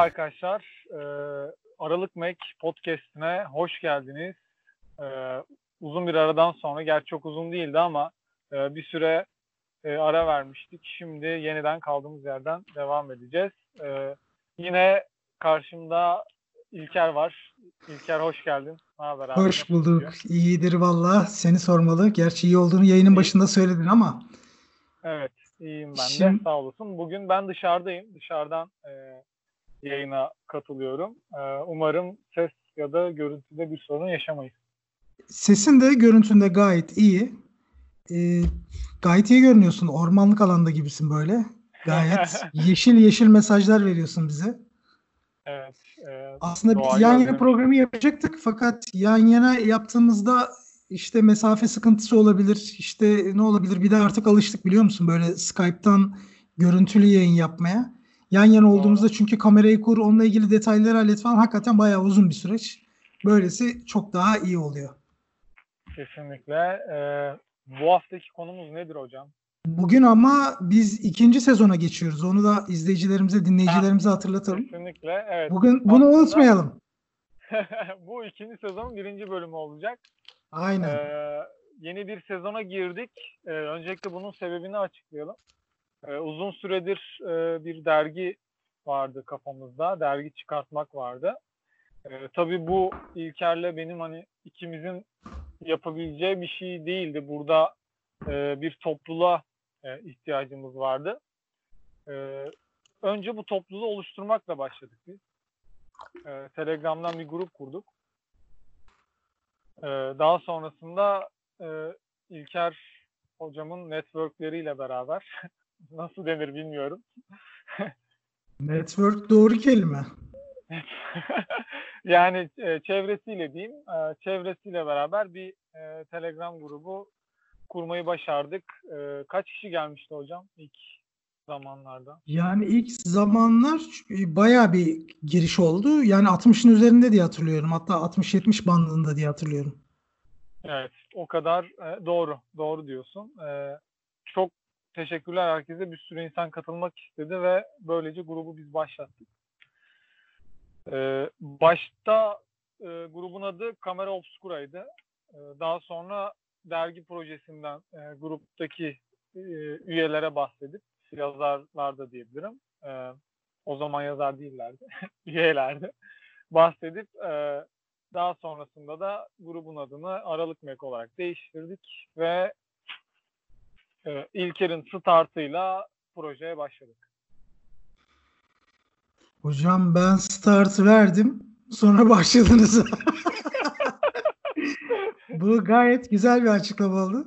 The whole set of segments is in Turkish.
Merhaba arkadaşlar. Ee, Aralık Mac podcast'ine hoş geldiniz. Ee, uzun bir aradan sonra, gerçi çok uzun değildi ama e, bir süre e, ara vermiştik. Şimdi yeniden kaldığımız yerden devam edeceğiz. Ee, yine karşımda İlker var. İlker hoş geldin. Ne haber abi? Hoş bulduk. İyidir valla. Seni sormalı. Gerçi iyi olduğunu yayının başında söyledin ama. Evet. iyiyim ben Şimdi... de. Sağ olasın. Bugün ben dışarıdayım. Dışarıdan e, yayına katılıyorum. E, umarım ses ya da görüntüde bir sorun yaşamayız. Sesin de görüntünde gayet iyi. E, gayet iyi görünüyorsun. Ormanlık alanda gibisin böyle. Gayet yeşil yeşil mesajlar veriyorsun bize. Evet. E, Aslında biz yan yana programı yapacaktık fakat yan yana yaptığımızda işte mesafe sıkıntısı olabilir. İşte ne olabilir? Bir de artık alıştık biliyor musun böyle Skype'tan görüntülü yayın yapmaya. Yan yana olduğumuzda çünkü kamerayı kur, onunla ilgili detayları hallet falan hakikaten bayağı uzun bir süreç. Böylesi çok daha iyi oluyor. Kesinlikle. Ee, bu haftaki konumuz nedir hocam? Bugün ama biz ikinci sezona geçiyoruz. Onu da izleyicilerimize, dinleyicilerimize ha, hatırlatalım. Kesinlikle. Evet. Bugün bunu Aslında, unutmayalım. bu ikinci sezonun birinci bölümü olacak. Aynen. Ee, yeni bir sezona girdik. Ee, öncelikle bunun sebebini açıklayalım. Ee, uzun süredir e, bir dergi vardı kafamızda. Dergi çıkartmak vardı. Ee, tabii bu İlker'le benim hani ikimizin yapabileceği bir şey değildi. Burada e, bir topluluğa e, ihtiyacımız vardı. E, önce bu topluluğu oluşturmakla başladık biz. E, Telegram'dan bir grup kurduk. E, daha sonrasında e, İlker hocamın networkleriyle beraber nasıl denir bilmiyorum. Network doğru kelime. yani e, çevresiyle diyeyim, e, çevresiyle beraber bir e, Telegram grubu kurmayı başardık. E, kaç kişi gelmişti hocam ilk zamanlarda? Yani ilk zamanlar baya bir giriş oldu. Yani 60'ın üzerinde diye hatırlıyorum. Hatta 60-70 bandında diye hatırlıyorum. Evet, o kadar e, doğru, doğru diyorsun. E, çok teşekkürler herkese. Bir sürü insan katılmak istedi ve böylece grubu biz başlattık. Ee, başta e, grubun adı Kamera Obscura'ydı. Ee, daha sonra dergi projesinden e, gruptaki e, üyelere bahsedip yazarlar da diyebilirim. E, o zaman yazar değillerdi. üyelerdi. Bahsedip e, daha sonrasında da grubun adını Aralık Mek olarak değiştirdik ve e, İlker'in startıyla projeye başladık. Hocam ben start verdim. Sonra başladınız. Bu gayet güzel bir açıklama oldu.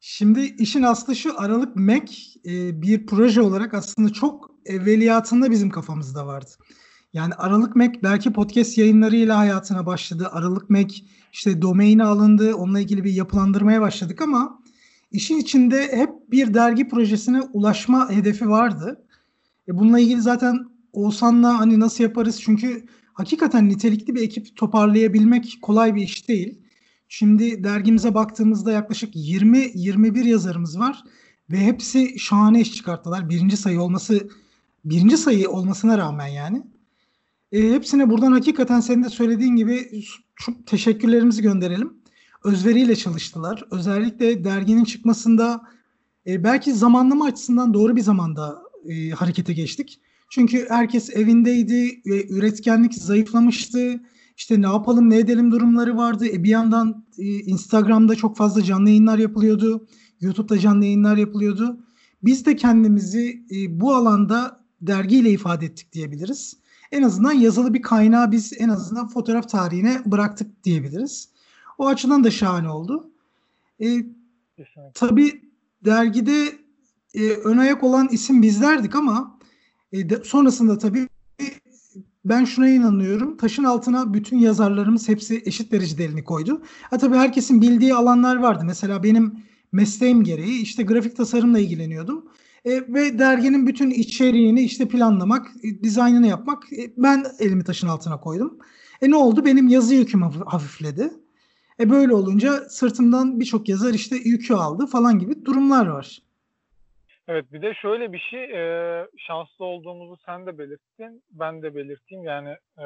Şimdi işin aslı şu Aralık Mac e, bir proje olarak aslında çok evveliyatında bizim kafamızda vardı. Yani Aralık Mac belki podcast yayınlarıyla hayatına başladı. Aralık Mac işte domaini alındı. Onunla ilgili bir yapılandırmaya başladık ama işin içinde hep bir dergi projesine ulaşma hedefi vardı. E bununla ilgili zaten Oğuzhan'la hani nasıl yaparız? Çünkü hakikaten nitelikli bir ekip toparlayabilmek kolay bir iş değil. Şimdi dergimize baktığımızda yaklaşık 20-21 yazarımız var ve hepsi şahane iş çıkarttılar. Birinci sayı olması birinci sayı olmasına rağmen yani. E, hepsine buradan hakikaten senin de söylediğin gibi çok teşekkürlerimizi gönderelim. Özveriyle çalıştılar. Özellikle derginin çıkmasında e, belki zamanlama açısından doğru bir zamanda e, harekete geçtik. Çünkü herkes evindeydi ve üretkenlik zayıflamıştı. İşte ne yapalım ne edelim durumları vardı. E bir yandan e, Instagram'da çok fazla canlı yayınlar yapılıyordu. YouTube'da canlı yayınlar yapılıyordu. Biz de kendimizi e, bu alanda dergiyle ifade ettik diyebiliriz. En azından yazılı bir kaynağı biz en azından fotoğraf tarihine bıraktık diyebiliriz. O açıdan da şahane oldu. E, tabii dergide e, ön ayak olan isim bizlerdik ama e, de, sonrasında tabii ben şuna inanıyorum. Taşın altına bütün yazarlarımız hepsi eşit derecede elini koydu. Ha tabii herkesin bildiği alanlar vardı. Mesela benim mesleğim gereği işte grafik tasarımla ilgileniyordum. E, ve derginin bütün içeriğini işte planlamak, e, dizaynını yapmak e, ben elimi taşın altına koydum. E ne oldu? Benim yazı yüküm hafifledi. E böyle olunca sırtımdan birçok yazar işte yükü aldı falan gibi durumlar var. Evet bir de şöyle bir şey e, şanslı olduğumuzu sen de belirttin ben de belirteyim yani e,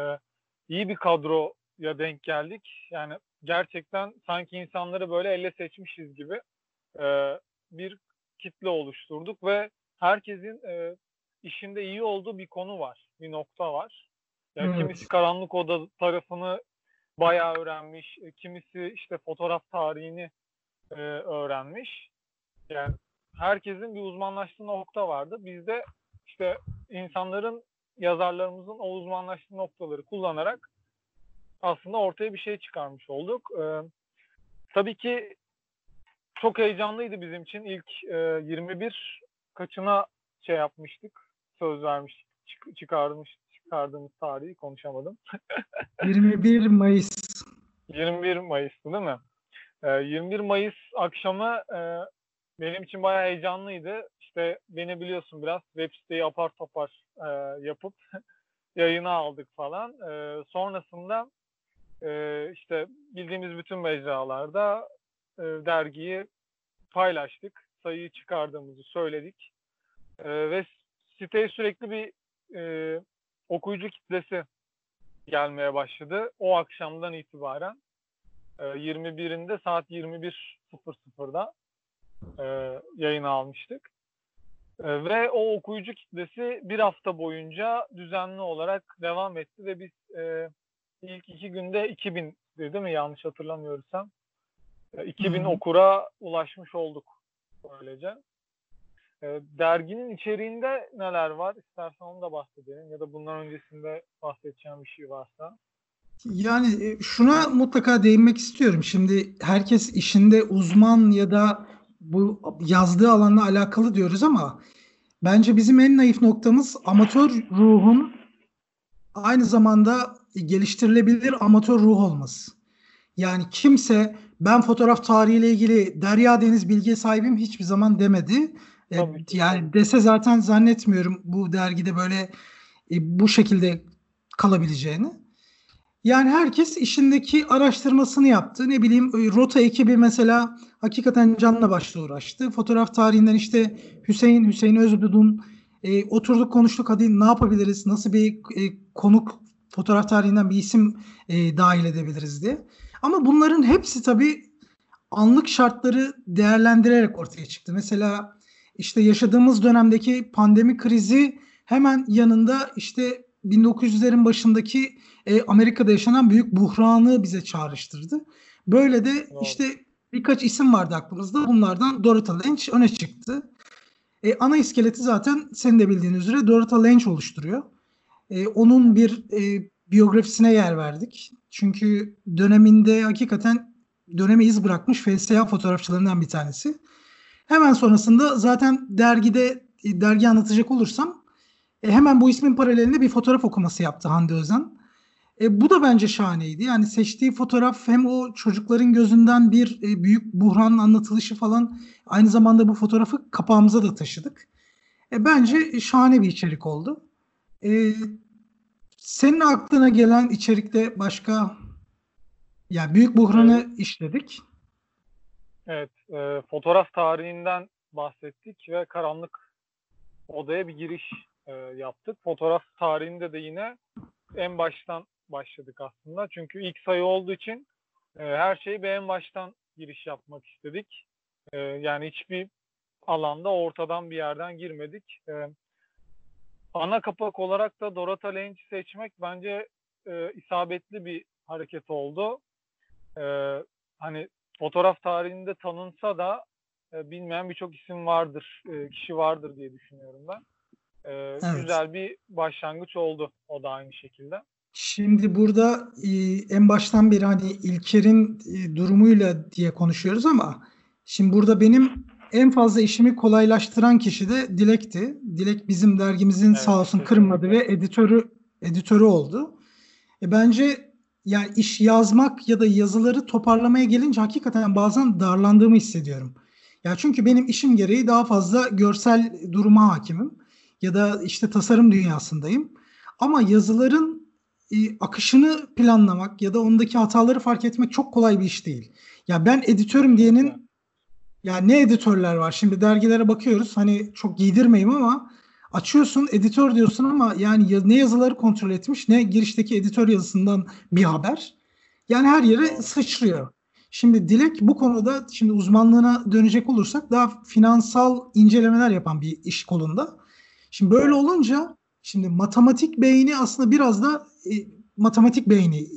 iyi bir kadroya denk geldik yani gerçekten sanki insanları böyle elle seçmişiz gibi e, bir kitle oluşturduk ve herkesin e, işinde iyi olduğu bir konu var bir nokta var yani Evet. kimisi karanlık oda tarafını bayağı öğrenmiş e, kimisi işte fotoğraf tarihini e, öğrenmiş yani herkesin bir uzmanlaştığı nokta vardı. Biz de işte insanların, yazarlarımızın o uzmanlaştığı noktaları kullanarak aslında ortaya bir şey çıkarmış olduk. Ee, tabii ki çok heyecanlıydı bizim için. İlk e, 21 kaçına şey yapmıştık, söz vermiştik, çık- çıkarmış, çıkardığımız tarihi konuşamadım. 21 Mayıs. 21 Mayıs'tı değil mi? Ee, 21 Mayıs akşamı e, benim için bayağı heyecanlıydı. İşte beni biliyorsun biraz web siteyi apar topar e, yapıp yayına aldık falan. E, sonrasında e, işte bildiğimiz bütün mecralarda e, dergiyi paylaştık. Sayıyı çıkardığımızı söyledik. E, ve siteye sürekli bir e, okuyucu kitlesi gelmeye başladı. O akşamdan itibaren e, 21'inde saat 21.00'da e, yayına almıştık. E, ve o okuyucu kitlesi bir hafta boyunca düzenli olarak devam etti ve biz e, ilk iki günde 2000 değil mi yanlış hatırlamıyorsam e, 2000 Hı hı. okura ulaşmış olduk böylece. E, derginin içeriğinde neler var? İstersen onu da bahsedelim ya da bundan öncesinde bahsedeceğim bir şey varsa. Yani e, şuna mutlaka değinmek istiyorum. Şimdi herkes işinde uzman ya da bu yazdığı alanla alakalı diyoruz ama bence bizim en naif noktamız amatör ruhun aynı zamanda geliştirilebilir amatör ruh olması. Yani kimse ben fotoğraf tarihiyle ilgili derya deniz bilgi sahibim hiçbir zaman demedi. E, Tabii. Yani dese zaten zannetmiyorum bu dergide böyle e, bu şekilde kalabileceğini. Yani herkes işindeki araştırmasını yaptı. Ne bileyim e, Rota ekibi mesela hakikaten canla başla uğraştı. Fotoğraf tarihinden işte Hüseyin, Hüseyin Özbudun e, oturduk konuştuk hadi ne yapabiliriz, nasıl bir e, konuk fotoğraf tarihinden bir isim e, dahil edebiliriz diye. Ama bunların hepsi tabii anlık şartları değerlendirerek ortaya çıktı. Mesela işte yaşadığımız dönemdeki pandemi krizi hemen yanında işte 1900'lerin başındaki e, Amerika'da yaşanan büyük buhranı bize çağrıştırdı. Böyle de işte birkaç isim vardı aklımızda. Bunlardan Dorothy Lynch öne çıktı. E, ana iskeleti zaten senin de bildiğin üzere Dorothy Lynch oluşturuyor. E, onun bir e, biyografisine yer verdik. Çünkü döneminde hakikaten döneme iz bırakmış FSA fotoğrafçılarından bir tanesi. Hemen sonrasında zaten dergide e, dergi anlatacak olursam e, hemen bu ismin paralelinde bir fotoğraf okuması yaptı Hande Özen. E, bu da bence şahaneydi. Yani seçtiği fotoğraf hem o çocukların gözünden bir e, büyük buhranın anlatılışı falan aynı zamanda bu fotoğrafı kapağımıza da taşıdık. E, bence şahane bir içerik oldu. E, senin aklına gelen içerikte başka yani büyük buhranı işledik. Evet, e, fotoğraf tarihinden bahsettik ve karanlık odaya bir giriş e, yaptık. Fotoğraf tarihinde de yine en baştan başladık aslında. Çünkü ilk sayı olduğu için e, her şeyi bir en baştan giriş yapmak istedik. E, yani hiçbir alanda ortadan bir yerden girmedik. E, ana kapak olarak da Dorota Lynch'i seçmek bence e, isabetli bir hareket oldu. E, hani fotoğraf tarihinde tanınsa da e, bilmeyen birçok isim vardır, e, kişi vardır diye düşünüyorum ben. E, Evet. Güzel bir başlangıç oldu o da aynı şekilde. Şimdi burada e, en baştan beri hani İlker'in e, durumuyla diye konuşuyoruz ama şimdi burada benim en fazla işimi kolaylaştıran kişi de Dilek'ti. Dilek bizim dergimizin Evet, sağ olsun kesinlikle. kırmadı ve editörü editörü oldu. E, bence yani iş yazmak ya da yazıları toparlamaya gelince hakikaten bazen darlandığımı hissediyorum. Ya çünkü benim işim gereği daha fazla görsel duruma hakimim ya da işte tasarım dünyasındayım. Ama yazıların e, akışını planlamak ya da ondaki hataları fark etmek çok kolay bir iş değil. Ya ben editörüm diyenin Yani ne editörler var? Şimdi dergilere bakıyoruz. Hani çok giydirmeyeyim ama açıyorsun editör diyorsun ama yani ne yazıları kontrol etmiş ne girişteki editör yazısından bir haber. Yani her yere sıçrıyor. Şimdi Dilek bu konuda şimdi uzmanlığına dönecek olursak daha finansal incelemeler yapan bir iş kolunda. Şimdi böyle olunca şimdi matematik beyni aslında biraz da e, matematik beyni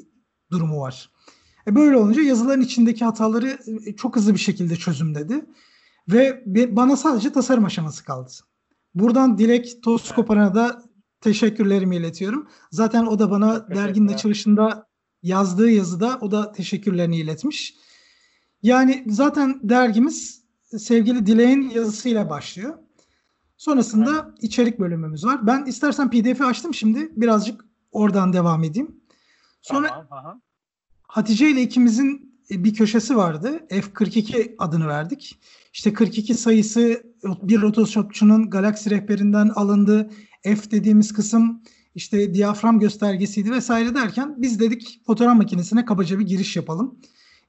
durumu var. E böyle olunca yazıların içindeki hataları e, çok hızlı bir şekilde çözümledi. Ve bana sadece tasarım aşaması kaldı. Buradan Dilek Toskoparan'a da teşekkürlerimi iletiyorum. Zaten o da bana derginin açılışında yazdığı yazıda o da teşekkürlerini iletmiş. Yani zaten dergimiz sevgili Dilek'in yazısıyla başlıyor. Sonrasında evet. içerik bölümümüz var. Ben istersen PDF'i açtım şimdi. Birazcık oradan devam edeyim. Sonra aha. Hatice ile ikimizin bir köşesi vardı. F42 adını verdik. İşte 42 sayısı bir Photoshopçunun galaksi rehberinden alındı. F dediğimiz kısım işte diyafram göstergesiydi vesaire derken biz dedik fotoğraf makinesine kabaca bir giriş yapalım.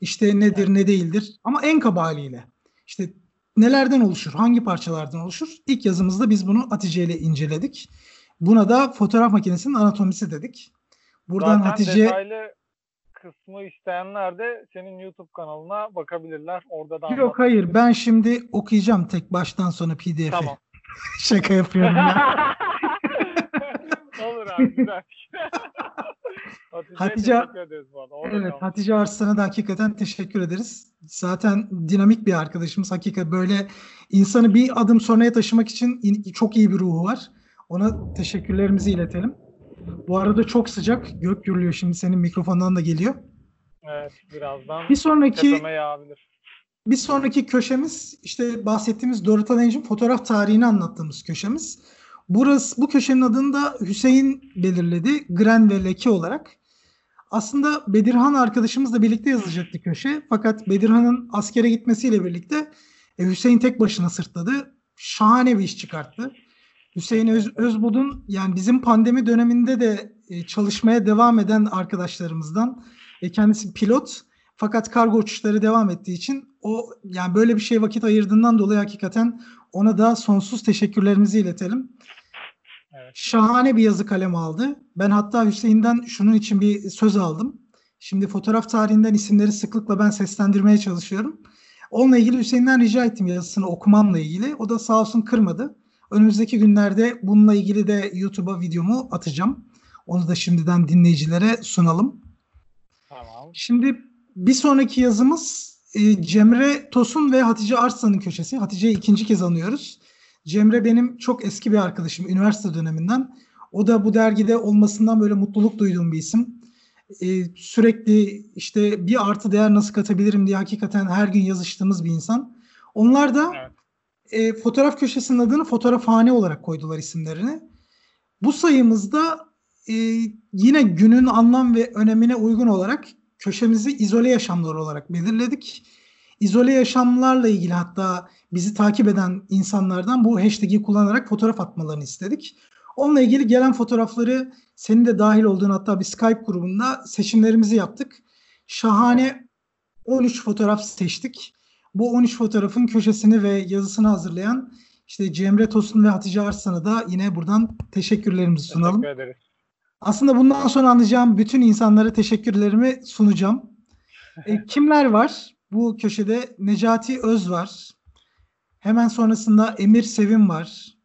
İşte nedir ne değildir ama en kaba haliyle. İşte nelerden oluşur, hangi parçalardan oluşur? İlk yazımızda biz bunu Hatice ile inceledik. Buna da fotoğraf makinesinin anatomisi dedik. Buradan Zaten Hatice detaylı kısmı isteyenler de senin YouTube kanalına bakabilirler. Orada da Yok hayır ben şimdi okuyacağım tek baştan sonra PDF'i. Tamam. Şaka yapıyorum ya. Olur abi güzel. Hatice. Orada evet, Hatice Arslan'a da hakikaten teşekkür ederiz. Zaten dinamik bir arkadaşımız. Hakikaten böyle insanı bir adım sonraya taşımak için çok iyi bir ruhu var. Ona teşekkürlerimizi iletelim. Bu arada çok sıcak. Gök gürlüyor şimdi senin mikrofondan da geliyor. Evet birazdan bir sonraki bir sonraki köşemiz işte bahsettiğimiz Dorota Dange'in fotoğraf tarihini anlattığımız köşemiz. Burası bu köşenin adını da Hüseyin belirledi. Gren ve Leke olarak. Aslında Bedirhan arkadaşımızla birlikte yazılacaktı köşe. Fakat Bedirhan'ın askere gitmesiyle birlikte e, Hüseyin tek başına sırtladı. Şahane bir iş çıkarttı. Hüseyin Öz, Özbud'un yani bizim pandemi döneminde de e, çalışmaya devam eden arkadaşlarımızdan. E, kendisi pilot fakat kargo uçuşları devam ettiği için o yani böyle bir şey vakit ayırdığından dolayı hakikaten ona da sonsuz teşekkürlerimizi iletelim. Evet. Şahane bir yazı kalem aldı. Ben hatta Hüseyin'den şunun için bir söz aldım. Şimdi fotoğraf tarihinden isimleri sıklıkla ben seslendirmeye çalışıyorum. Onunla ilgili Hüseyin'den rica ettim yazısını okumamla ilgili. O da sağ olsun kırmadı. Önümüzdeki günlerde bununla ilgili de YouTube'a videomu atacağım. Onu da şimdiden dinleyicilere sunalım. Tamam. Şimdi bir sonraki yazımız e, Cemre Tosun ve Hatice Arslan'ın köşesi. Hatice'yi ikinci kez anıyoruz. Cemre benim çok eski bir arkadaşım üniversite döneminden. O da bu dergide olmasından böyle mutluluk duyduğum bir isim. Ee, sürekli işte bir artı değer nasıl katabilirim diye hakikaten her gün yazıştığımız bir insan. Onlar da evet. E, fotoğraf köşesinin adını fotoğrafhane olarak koydular isimlerini. Bu sayımızda e, yine günün anlam ve önemine uygun olarak köşemizi izole yaşamlar olarak belirledik. İzole yaşamlarla ilgili hatta bizi takip eden insanlardan bu hashtag'i kullanarak fotoğraf atmalarını istedik. Onunla ilgili gelen fotoğrafları senin de dahil olduğun hatta bir Skype grubunda seçimlerimizi yaptık. Şahane 13 fotoğraf seçtik. Bu 13 fotoğrafın köşesini ve yazısını hazırlayan işte Cemre Tosun ve Hatice Arslan'a da yine buradan teşekkürlerimizi sunalım. Teşekkür ederiz. Aslında bundan sonra anlayacağım bütün insanlara teşekkürlerimi sunacağım. e, kimler var? Bu köşede Necati Öz var. Hemen sonrasında Emir Sevim var.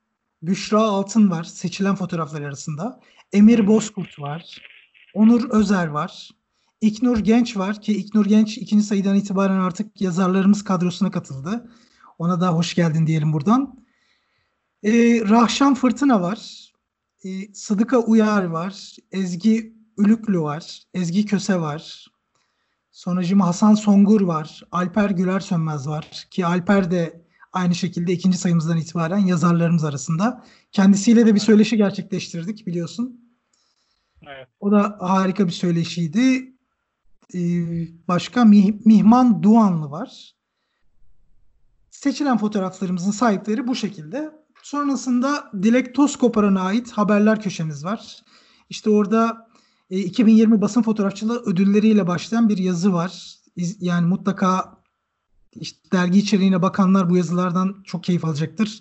Büşra Altın var seçilen fotoğraflar arasında. Emir Bozkurt var. Onur Özer var. İknur Genç var ki İknur Genç ikinci sayıdan itibaren artık yazarlarımız kadrosuna katıldı. Ona da hoş geldin diyelim buradan. Ee, Rahşan Fırtına var. Ee, Sıdıka Uyar var. Ezgi Ülüklü var. Ezgi Köse var. Sonracığım Hasan Songur var. Alper Güler Sönmez var. Ki Alper de aynı şekilde ikinci sayımızdan itibaren yazarlarımız arasında. Kendisiyle de bir söyleşi gerçekleştirdik biliyorsun. Evet. O da harika bir söyleşiydi. Ee, başka Mih- Mihman Duanlı var. Seçilen fotoğraflarımızın sahipleri bu şekilde. Sonrasında Dilek Toskoparan'a ait haberler köşemiz var. İşte orada 2020 e, basın fotoğrafçılığı ödülleriyle başlayan bir yazı var. Yani mutlaka işte dergi içeriğine bakanlar bu yazılardan çok keyif alacaktır.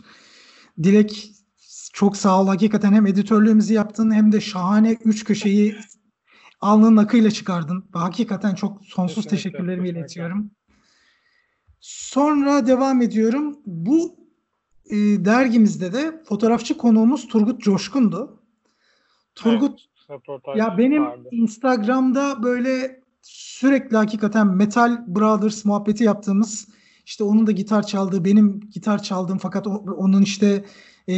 Dilek çok sağ ol. Hakikaten hem editörlüğümüzü yaptın hem de şahane üç köşeyi alnının akıyla çıkardın. Hakikaten çok sonsuz Kesinlikle, teşekkürlerimi kesinlikle. iletiyorum. Sonra devam ediyorum. Bu e, dergimizde de fotoğrafçı konuğumuz Turgut Coşkun'du. Turgut Röportaj ya benim vardı. Instagram'da böyle sürekli hakikaten Metal Brothers muhabbeti yaptığımız işte onun da gitar çaldığı benim gitar çaldığım fakat onun işte e,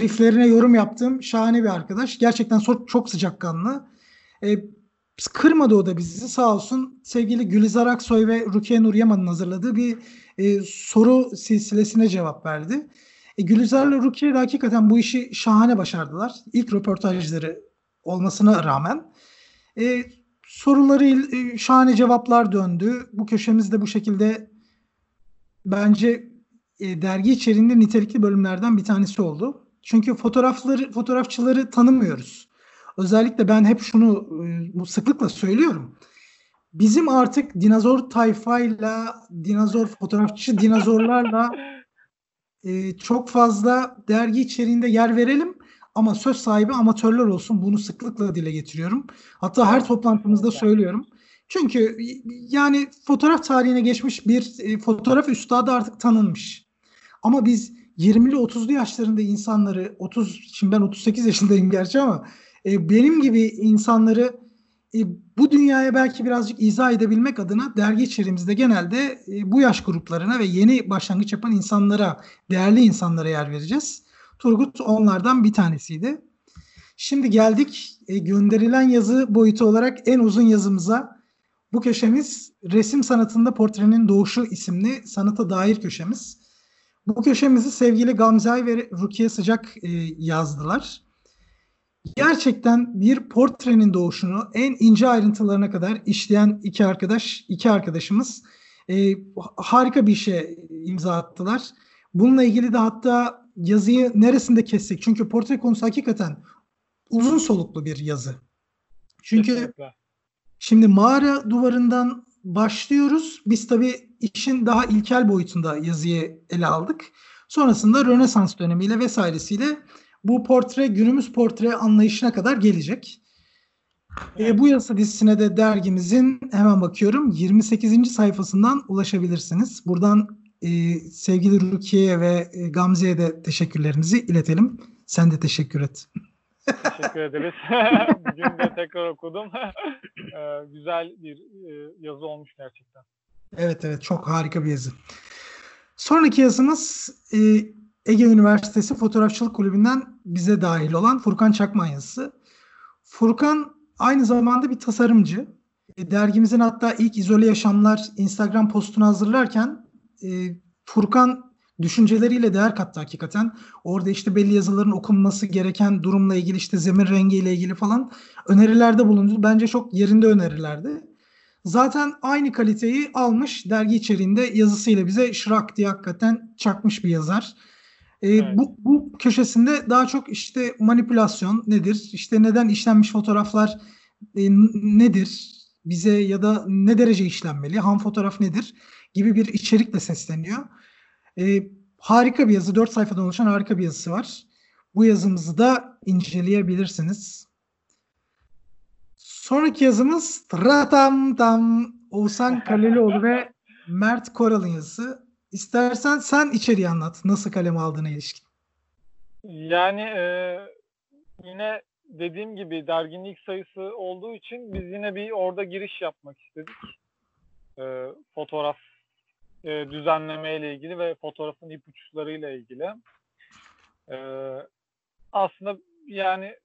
rifflerine yorum yaptığım şahane bir arkadaş. Gerçekten çok, çok sıcakkanlı. E, kırmadı o da bizi sağ olsun. Sevgili Gülizar Aksoy ve Rukiye Nur Yaman'ın hazırladığı bir e, soru silsilesine cevap verdi. E, Gülizar'la Rukiye de hakikaten bu işi şahane başardılar. İlk röportajları olmasına rağmen. E, soruları e, şahane cevaplar döndü. Bu köşemizde bu şekilde bence e, dergi içeriğinde nitelikli bölümlerden bir tanesi oldu. Çünkü fotoğrafları fotoğrafçıları tanımıyoruz. Özellikle ben hep şunu e, sıklıkla söylüyorum. Bizim artık dinozor tayfayla, dinozor fotoğrafçı dinozorlarla e, çok fazla dergi içeriğinde yer verelim ama söz sahibi amatörler olsun. Bunu sıklıkla dile getiriyorum. Hatta her toplantımızda söylüyorum. Çünkü yani fotoğraf tarihine geçmiş bir e, fotoğraf üstadı artık tanınmış. Ama biz 20'li 30'lu yaşlarında insanları 30 şimdi ben 38 yaşındayım gerçi ama e, benim gibi insanları e, bu dünyaya belki birazcık izah edebilmek adına dergi içeriğimizde genelde e, bu yaş gruplarına ve yeni başlangıç yapan insanlara, değerli insanlara yer vereceğiz. Turgut onlardan bir tanesiydi. Şimdi geldik e, gönderilen yazı boyutu olarak en uzun yazımıza. Bu köşemiz resim sanatında portrenin doğuşu isimli sanata dair köşemiz. Bu köşemizi sevgili Gamze ve Rukiye Sıcak e, yazdılar. Gerçekten bir portrenin doğuşunu en ince ayrıntılarına kadar işleyen iki arkadaş, iki arkadaşımız e, harika bir işe imza attılar. Bununla ilgili de hatta yazıyı neresinde kessek? Çünkü portre konusu hakikaten uzun soluklu bir yazı. Çünkü Kesinlikle. Şimdi mağara duvarından başlıyoruz. Biz tabii işin daha ilkel boyutunda yazıyı ele aldık. Sonrasında Rönesans dönemiyle vesairesiyle bu portre günümüz portre anlayışına kadar gelecek. E, bu yazı dizisine de dergimizin hemen bakıyorum 28. sayfasından ulaşabilirsiniz. Buradan e, sevgili Rukiye'ye ve e, Gamze'ye de teşekkürlerimizi iletelim. Sen de teşekkür et. Teşekkür ederiz. Bugün de tekrar okudum. Ee, güzel bir e, yazı olmuş gerçekten. Evet evet çok harika bir yazı. Sonraki yazımız e, Ege Üniversitesi Fotoğrafçılık Kulübü'nden bize dahil olan Furkan Çakman yazısı. Furkan aynı zamanda bir tasarımcı. E, dergimizin hatta ilk izole yaşamlar Instagram postunu hazırlarken e, Furkan düşünceleriyle değer kattı hakikaten. Orada işte belli yazıların okunması gereken durumla ilgili işte zemin rengiyle ilgili falan önerilerde bulundu. Bence çok yerinde önerilerdi. Zaten aynı kaliteyi almış dergi içeriğinde yazısıyla bize şırak diye hakikaten çakmış bir yazar. Ee, Evet. bu, bu köşesinde daha çok işte manipülasyon nedir? İşte neden işlenmiş fotoğraflar e, nedir? Bize ya da ne derece işlenmeli? Ham fotoğraf nedir? Gibi bir içerikle sesleniyor. Ee, harika bir yazı. 4 sayfadan oluşan harika bir yazısı var. Bu yazımızı da inceleyebilirsiniz. Sonraki yazımız Tratam Tam Oğuzhan Kalelioğlu ve Mert Koral'ın yazısı. İstersen sen içeriği anlat. Nasıl kaleme aldığına ilişkin. Yani e, yine dediğim gibi derginin ilk sayısı olduğu için biz yine bir orada giriş yapmak istedik. E, fotoğraf e, düzenleme ile ilgili ve fotoğrafın ipuçlarıyla ilgili. E, aslında yani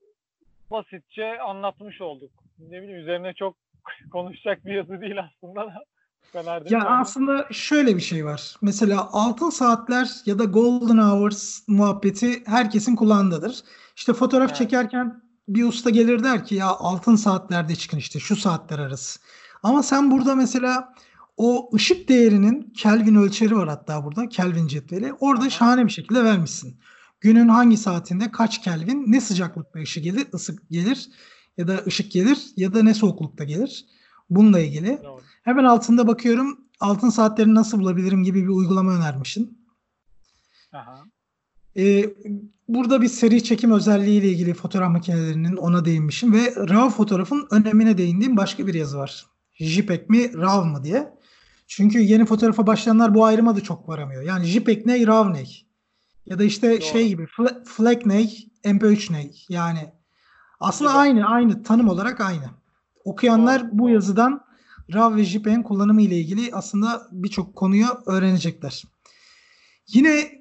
basitçe anlatmış olduk. Ne bileyim üzerine çok konuşacak bir yazı değil aslında da. Bu kadar değil Ya mi? aslında şöyle bir şey var. Mesela altın saatler ya da golden hours muhabbeti herkesin kulağındadır. İşte fotoğraf Evet. çekerken bir usta gelir der ki ya altın saatlerde çıkın işte şu saatler arası. Ama sen burada mesela o ışık değerinin Kelvin ölçeri var hatta burada Kelvin cetveli. Orada Aha. şahane bir şekilde vermişsin. Günün hangi saatinde kaç Kelvin, ne sıcaklıkta ışık gelir, ısık gelir ya da ışık gelir ya da ne soğuklukta gelir. Bununla ilgili. Doğru. Hemen altında bakıyorum altın saatlerini nasıl bulabilirim gibi bir uygulama önermişsin. Aha. Ee, burada bir seri çekim özelliği ile ilgili fotoğraf makinelerinin ona değinmişim ve RAW fotoğrafın önemine değindiğim başka bir yazı var. JPEG mi RAW mı diye. Çünkü yeni fotoğrafa başlayanlar bu ayrıma da çok varamıyor. Yani JPEG ne, RAW ne? Ya da işte Doğru. şey gibi fla- FLAC ne, MP3 ne? Yani aslında Gibi. aynı, aynı tanım olarak aynı. Okuyanlar bu yazıdan RAW ve JPEG'in kullanımı ile ilgili aslında birçok konuyu öğrenecekler. Yine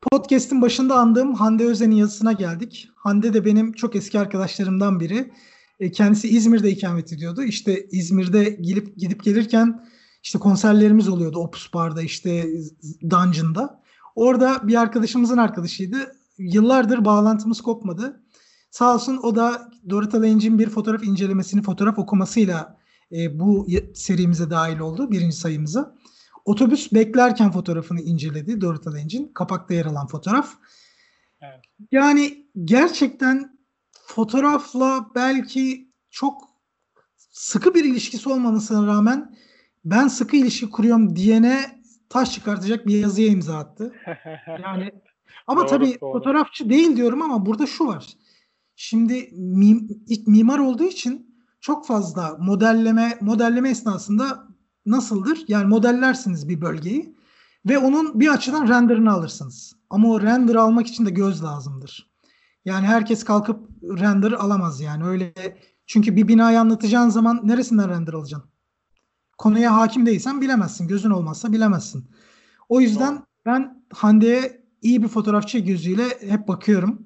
podcast'in başında andığım Hande Özen'in yazısına geldik. Hande de benim çok eski arkadaşlarımdan biri. E, kendisi İzmir'de ikamet ediyordu. İşte İzmir'de gelip gidip gelirken işte konserlerimiz oluyordu Opus Bar'da işte Dungeon'da. Orada bir arkadaşımızın arkadaşıydı. Yıllardır bağlantımız kopmadı. Sağ olsun o da Dorota Lange'in bir fotoğraf incelemesini fotoğraf okumasıyla e, bu serimize dahil oldu. Birinci sayımıza. Otobüs beklerken fotoğrafını inceledi Dorota Lange'in. Kapakta yer alan fotoğraf. Evet. Yani gerçekten fotoğrafla belki çok sıkı bir ilişkisi olmamasına rağmen ben sıkı ilişki kuruyorum diyene taş çıkartacak bir yazıya imza attı. Yani ama Doğru, tabii doğru. fotoğrafçı değil diyorum ama burada şu var. Şimdi mim- ilk mimar olduğu için çok fazla modelleme modelleme esnasında nasıldır? Yani modellersiniz bir bölgeyi ve onun bir açıdan renderını alırsınız. Ama o render almak için de göz lazımdır. Yani herkes kalkıp render alamaz yani öyle. Çünkü bir binayı anlatacağın zaman neresinden render alacaksın? Konuya hakim değilsen bilemezsin. Gözün olmazsa bilemezsin. O yüzden ben Hande'ye iyi bir fotoğrafçı gözüyle hep bakıyorum.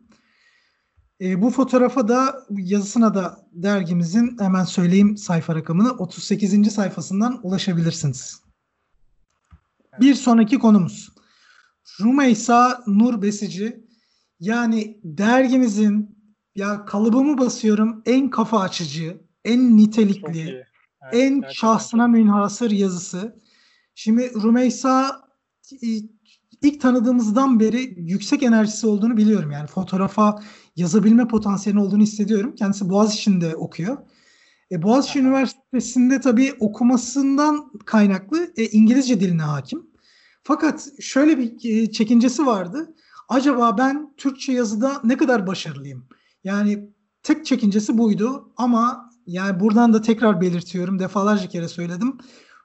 E, bu fotoğrafa da yazısına da dergimizin hemen söyleyeyim sayfa rakamını 38. sayfasından ulaşabilirsiniz. Bir sonraki konumuz. Rumeysa Nur Besici yani dergimizin ya kalıbımı basıyorum en kafa açıcı, en nitelikli. Evet, en gerçekten şahsına münhasır yazısı. Şimdi Rumeysa e, ilk tanıdığımızdan beri yüksek enerjisi olduğunu biliyorum. Yani fotoğrafa yazabilme potansiyeli olduğunu hissediyorum. Kendisi Boğaziçi'nde okuyor. E, Boğaziçi. Üniversitesi'nde tabii okumasından kaynaklı e, İngilizce diline hakim. Fakat şöyle bir e, çekincesi vardı. Acaba ben Türkçe yazıda ne kadar başarılıyım? Yani tek çekincesi buydu ama yani buradan da tekrar belirtiyorum. Defalarca kere söyledim.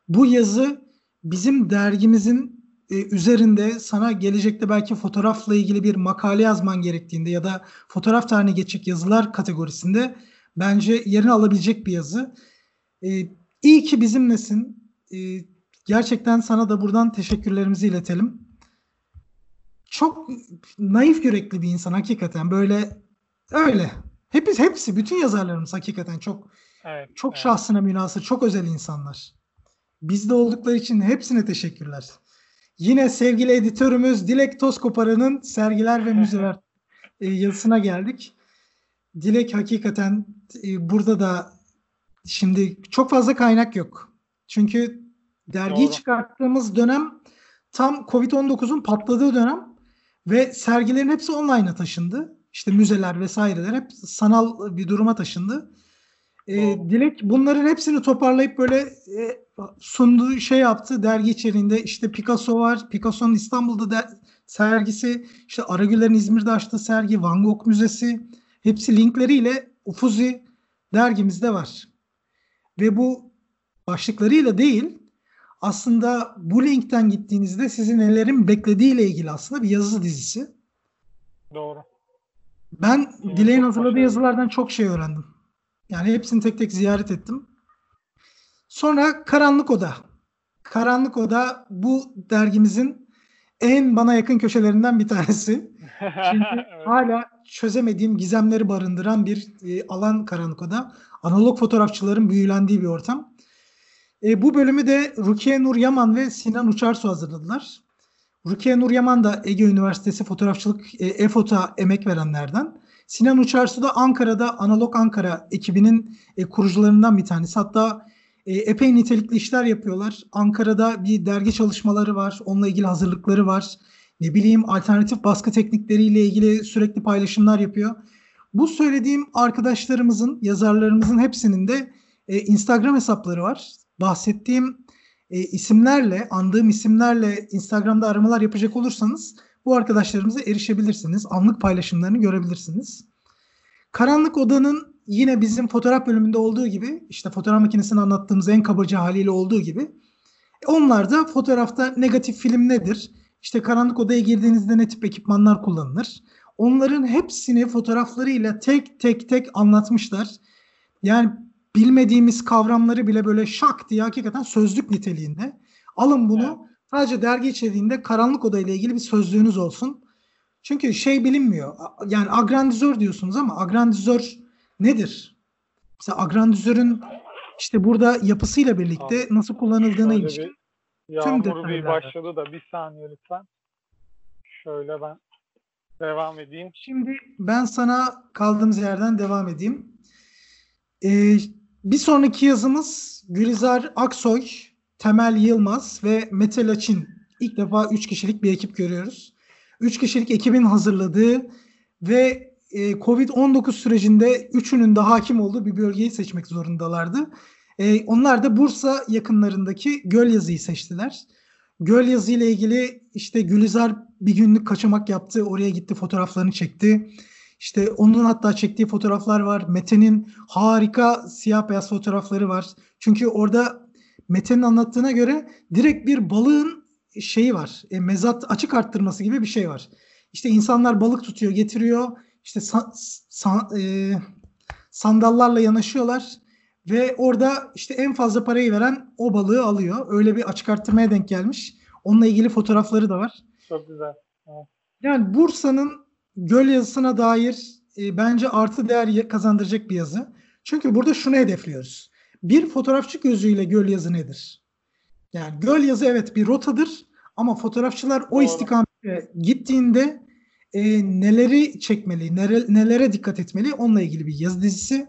Bu yazı bizim dergimizin e, üzerinde sana gelecekte belki fotoğrafla ilgili bir makale yazman gerektiğinde ya da fotoğraf tarihine geçecek yazılar kategorisinde bence yerini alabilecek bir yazı. E, iyi ki bizimlesin. E, gerçekten sana da buradan teşekkürlerimizi iletelim. Çok naif yürekli bir insan hakikaten böyle öyle. Hepsi hepsi bütün yazarlarımız hakikaten çok Evet, çok evet. şahsına münasır, çok özel insanlar. Bizde oldukları için hepsine teşekkürler. Yine sevgili editörümüz Dilek Tozkoparan'ın sergiler ve müzeler e, yazısına geldik. Dilek hakikaten e, burada da şimdi çok fazla kaynak yok. Çünkü dergiyi Doğru. çıkarttığımız dönem tam Covid-19'un patladığı dönem ve sergilerin hepsi online'a taşındı. İşte müzeler vesaireler hep sanal bir duruma taşındı. E, Doğru. Dilek bunların hepsini toparlayıp böyle e, sunduğu şey yaptı dergi içeriğinde işte Picasso var. Picasso'nun İstanbul'da de, sergisi, işte Aragüler'in İzmir'de açtığı sergi, Van Gogh Müzesi hepsi linkleriyle Ufuzi dergimizde var. Ve bu başlıklarıyla değil aslında bu linkten gittiğinizde sizin nelerin beklediğiyle ilgili aslında bir yazı dizisi. Doğru. Ben çok hazırladığı yazılardan çok şey öğrendim. Yani hepsini tek tek ziyaret ettim. Sonra Karanlık Oda. Karanlık Oda bu dergimizin en bana yakın köşelerinden bir tanesi. Çünkü Evet. hala çözemediğim gizemleri barındıran bir e, alan Karanlık Oda. Analog fotoğrafçıların büyülendiği bir ortam. E, bu bölümü de Rukiye Nur Yaman ve Sinan Uçarsu hazırladılar. Rukiye Nur Yaman da Ege Üniversitesi Fotoğrafçılık e, EFOT'a emek verenlerden. Sinan Uçarsu da Ankara'da Analog Ankara ekibinin e, kurucularından bir tanesi. Hatta e, epey nitelikli işler yapıyorlar. Ankara'da bir dergi çalışmaları var. Onunla ilgili hazırlıkları var. Ne bileyim alternatif baskı teknikleriyle ilgili sürekli paylaşımlar yapıyor. Bu söylediğim arkadaşlarımızın, yazarlarımızın hepsinin de e, Instagram hesapları var. Bahsettiğim e, isimlerle, andığım isimlerle Instagram'da aramalar yapacak olursanız bu arkadaşlarımıza erişebilirsiniz. Anlık paylaşımlarını görebilirsiniz. Karanlık Oda'nın yine bizim fotoğraf bölümünde olduğu gibi işte fotoğraf makinesini anlattığımız en kabaca haliyle olduğu gibi onlar da fotoğrafta negatif film nedir? İşte karanlık odaya girdiğinizde ne tip ekipmanlar kullanılır? Onların hepsini fotoğraflarıyla tek tek tek anlatmışlar. Yani bilmediğimiz kavramları bile böyle şak diye hakikaten sözlük niteliğinde. Alın bunu evet. sadece dergi içeriğinde karanlık oda ile ilgili bir sözlüğünüz olsun. Çünkü şey bilinmiyor. Yani agrandizör diyorsunuz ama agrandizör nedir? Mesela agrandizörün işte burada yapısıyla birlikte Abi, nasıl kullanıldığına ilişkin Yağmur bir başladı da bir saniye lütfen. Şöyle ben devam edeyim. Şimdi ben sana kaldığımız yerden devam edeyim. Ee, bir sonraki yazımız Gülizar Aksoy, Temel Yılmaz ve Mete Laçin. İlk defa 3 kişilik bir ekip görüyoruz. 3 kişilik ekibin hazırladığı ve e, Covid-19 sürecinde üçünün de hakim olduğu bir bölgeyi seçmek zorundalardı. E, onlar da Bursa yakınlarındaki Gölyazı'yı seçtiler. Gölyazı ile ilgili işte Gülizar bir günlük kaçamak yaptı. Oraya gitti fotoğraflarını çekti. İşte onun hatta çektiği fotoğraflar var. Mete'nin harika siyah beyaz fotoğrafları var. Çünkü orada Mete'nin anlattığına göre direkt bir balığın şeyi var. E, mezat açık arttırması gibi bir şey var. İşte insanlar balık tutuyor, getiriyor. İşte sa, sa, e, sandallarla yanaşıyorlar ve orada işte en fazla parayı veren o balığı alıyor. Öyle bir açık arttırmaya denk gelmiş. Onunla ilgili fotoğrafları da var. Çok güzel. Evet. Yani Bursa'nın göl yazısına dair e, bence artı değer kazandıracak bir yazı. Çünkü burada şunu hedefliyoruz. Bir fotoğrafçı gözüyle göl yazı nedir? Yani göl yazı evet bir rotadır ama fotoğrafçılar o Doğru. istikamete gittiğinde e, neleri çekmeli, nere, nelere dikkat etmeli onunla ilgili bir yazı dizisi.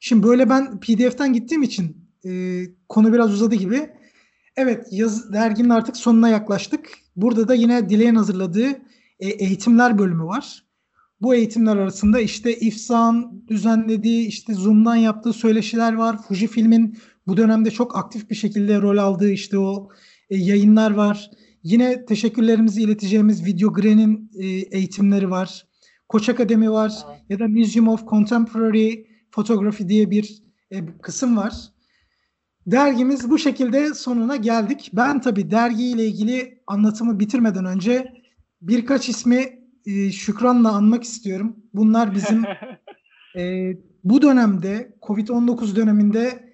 Şimdi böyle ben PDF'ten gittiğim için e, konu biraz uzadı gibi. Evet yaz derginin artık sonuna yaklaştık. Burada da yine Dileğin hazırladığı e, eğitimler bölümü var. Bu eğitimler arasında işte İFSA'nın düzenlediği, işte Zoom'dan yaptığı söyleşiler var. Fujifilm'in bu dönemde çok aktif bir şekilde rol aldığı işte o e, yayınlar var. Yine teşekkürlerimizi ileteceğimiz Video Gren'in e, eğitimleri var. Koç Akademi var ya da Museum of Contemporary Photography diye bir e, kısım var. Dergimiz bu şekilde sonuna geldik. Ben tabii dergiyle ilgili anlatımı bitirmeden önce birkaç ismi e, şükranla anmak istiyorum. Bunlar bizim e, bu dönemde Covid-19 döneminde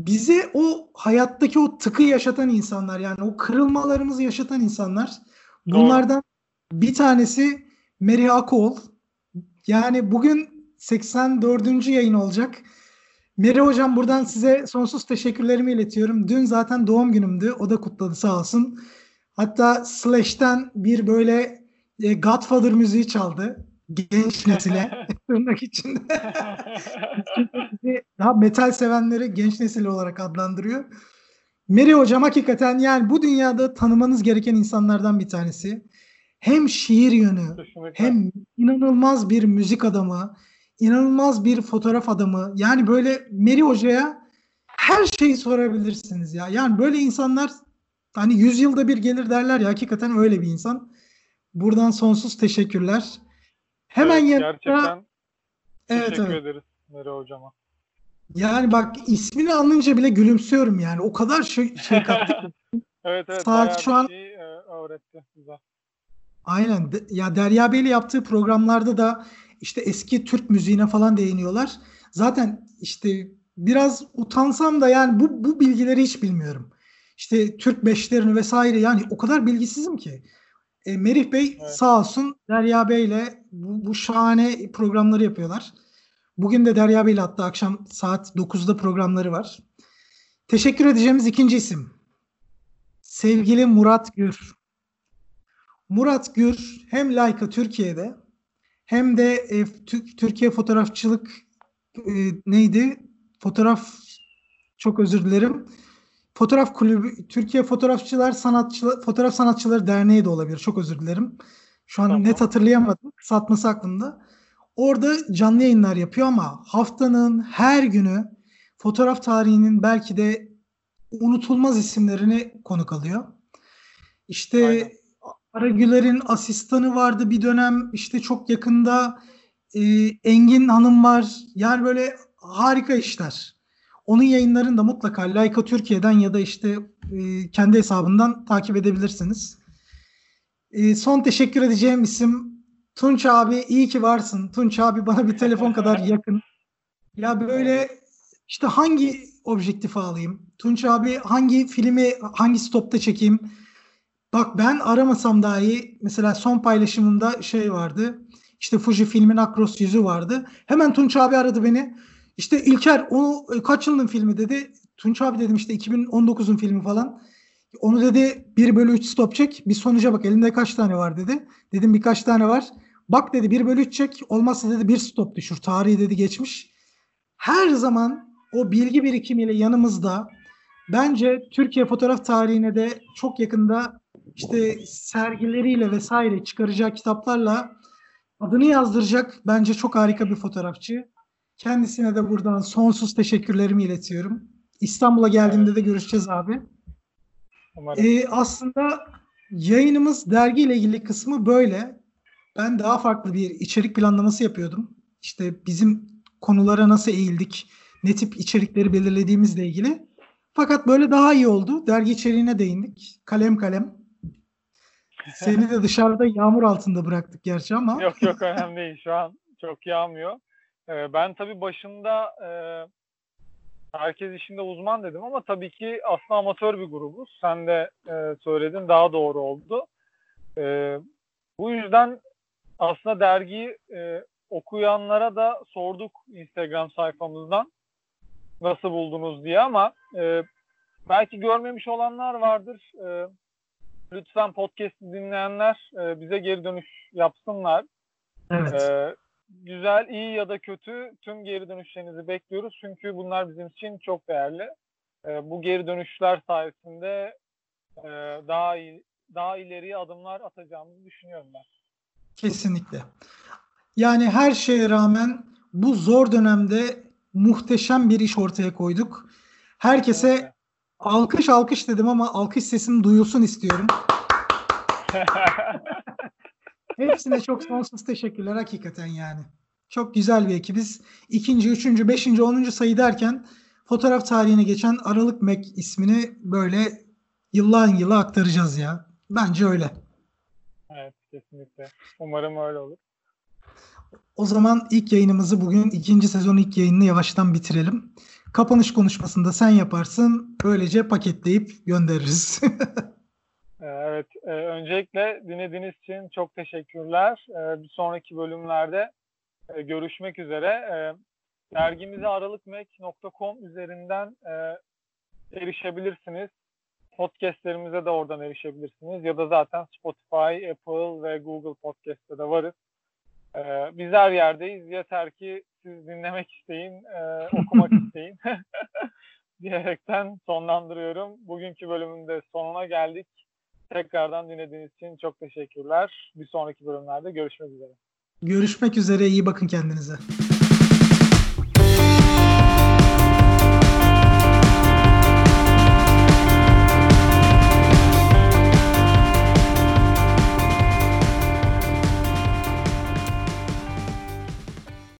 bize o hayattaki o tıkı yaşatan insanlar yani o kırılmalarımızı yaşatan insanlar. Bunlardan bir tanesi Meri Akol. Yani bugün 84. yayın olacak. Meri Hocam buradan size sonsuz teşekkürlerimi iletiyorum. Dün zaten doğum günümdü. O da kutladı sağ olsun. Hatta Slash'ten bir böyle e, Godfather müziği çaldı. Genç nesile. tırnak içinde. daha metal sevenleri genç nesil olarak adlandırıyor. Meri Hocam hakikaten yani bu dünyada tanımanız gereken insanlardan bir tanesi. Hem şiir yönü, hem inanılmaz bir müzik adamı, inanılmaz bir fotoğraf adamı. Yani böyle Meri Hoca'ya her şeyi sorabilirsiniz ya. Yani böyle insanlar hani yüzyılda bir gelir derler ya hakikaten öyle bir insan. Buradan sonsuz teşekkürler. Hemen evet, yanında gerçekten evet, teşekkür evet. ederiz Meri hocama. Yani bak ismini alınca bile gülümsüyorum yani. O kadar şey, şey kattık. evet evet. Saat şu an şey, e, öğretti bize. Aynen. Ya Derya Bey'le yaptığı programlarda da işte eski Türk müziğine falan değiniyorlar. Zaten işte biraz utansam da yani bu, bu bilgileri hiç bilmiyorum. İşte Türk beşlerini vesaire yani o kadar bilgisizim ki. E, Merih Bey evet. sağ olsun Derya Bey ile bu, bu şahane programları yapıyorlar. Bugün de Derya Bey ile hatta akşam saat 9'da programları var. Teşekkür edeceğimiz ikinci isim. Sevgili Murat Gür. Murat Gür hem Leica Türkiye'de hem de e, Türkiye Fotoğrafçılık e, neydi? Fotoğraf çok özür dilerim. Fotoğraf Kulübü Türkiye Fotoğrafçılar Sanatçılar Fotoğraf Sanatçıları Derneği de olabilir. Çok özür dilerim. Şu an tamam. net hatırlayamadım. Satması aklımda. Orada canlı yayınlar yapıyor ama haftanın her günü fotoğraf tarihinin belki de unutulmaz isimlerini konuk alıyor. İşte Aynen. Aragüler'in asistanı vardı bir dönem. İşte çok yakında e, Engin Hanım var. Yani böyle harika işler. Onun yayınlarını da mutlaka Laika Türkiye'den ya da işte e, kendi hesabından takip edebilirsiniz. E, son teşekkür edeceğim isim Tunç abi iyi ki varsın. Tunç abi bana bir telefon kadar yakın. Ya böyle işte hangi objektifi alayım? Tunç abi hangi filmi hangi stopta çekeyim? Bak ben aramasam dahi mesela son paylaşımında şey vardı. İşte Fuji filmin Akros yüzü vardı. Hemen Tunç abi aradı beni. İşte İlker o e, kaç yılın filmi dedi. Tunç abi dedim işte 2019'un filmi falan. Onu dedi 1 bölü 3 stop çek. Bir sonuca bak elinde kaç tane var dedi. Dedim birkaç tane var. Bak dedi 1 bölü 3 çek. Olmazsa dedi bir stop düşür. Tarihi dedi geçmiş. Her zaman o bilgi birikimiyle yanımızda. Bence Türkiye fotoğraf tarihine de çok yakında işte sergileriyle vesaire çıkaracağı kitaplarla adını yazdıracak bence çok harika bir fotoğrafçı. Kendisine de buradan sonsuz teşekkürlerimi iletiyorum. İstanbul'a geldiğimde de görüşeceğiz abi. Ee, aslında yayınımız dergiyle ilgili kısmı böyle. Ben daha farklı bir içerik planlaması yapıyordum. İşte bizim konulara nasıl eğildik, ne tip içerikleri belirlediğimizle ilgili. Fakat böyle daha iyi oldu. Dergi içeriğine değindik. Kalem kalem. Seni de dışarıda yağmur altında bıraktık gerçi ama. Yok yok önemli değil. Şu an çok yağmıyor. Ee, ben tabii başında e, herkes işinde uzman dedim ama tabii ki aslında amatör bir grubuz. Sen de e, söyledin daha doğru oldu. E, bu yüzden aslında dergiyi e, okuyanlara da sorduk Instagram sayfamızdan nasıl buldunuz diye ama e, belki görmemiş olanlar vardır. E, lütfen podcast'i dinleyenler e, bize geri dönüş yapsınlar. Evet. E, güzel, iyi ya da kötü tüm geri dönüşlerinizi bekliyoruz. Çünkü bunlar bizim için çok değerli. E, bu geri dönüşler sayesinde e, daha iyi, daha ileriye adımlar atacağımızı düşünüyorum ben. Kesinlikle. Yani her şeye rağmen bu zor dönemde muhteşem bir iş ortaya koyduk. Herkese evet. alkış alkış dedim ama alkış sesini duyulsun istiyorum. Hepsine çok sonsuz teşekkürler hakikaten yani. Çok güzel bir ekibiz. İkinci, üçüncü, beşinci, onuncu sayı derken fotoğraf tarihine geçen Aralık Mac ismini böyle yıllan yıla aktaracağız ya. Bence öyle. Evet kesinlikle. Umarım öyle olur. O zaman ilk yayınımızı bugün ikinci sezon ilk yayınını yavaştan bitirelim. Kapanış konuşmasında sen yaparsın. Böylece paketleyip göndeririz. Ee, evet. E, öncelikle dinlediğiniz için çok teşekkürler. E, bir sonraki bölümlerde e, görüşmek üzere. E, dergimize aralıkmek.com üzerinden e, erişebilirsiniz. Podcastlerimize de oradan erişebilirsiniz. Ya da zaten Spotify, Apple ve Google Podcast'te de varız. Ee, biz her yerdeyiz. Yeter ki siz dinlemek isteyin, e, okumak isteyin. diyerekten sonlandırıyorum. Bugünkü bölümünde sonuna geldik. Tekrardan dinlediğiniz için çok teşekkürler. Bir sonraki bölümlerde görüşmek üzere. Görüşmek üzere. İyi bakın kendinize.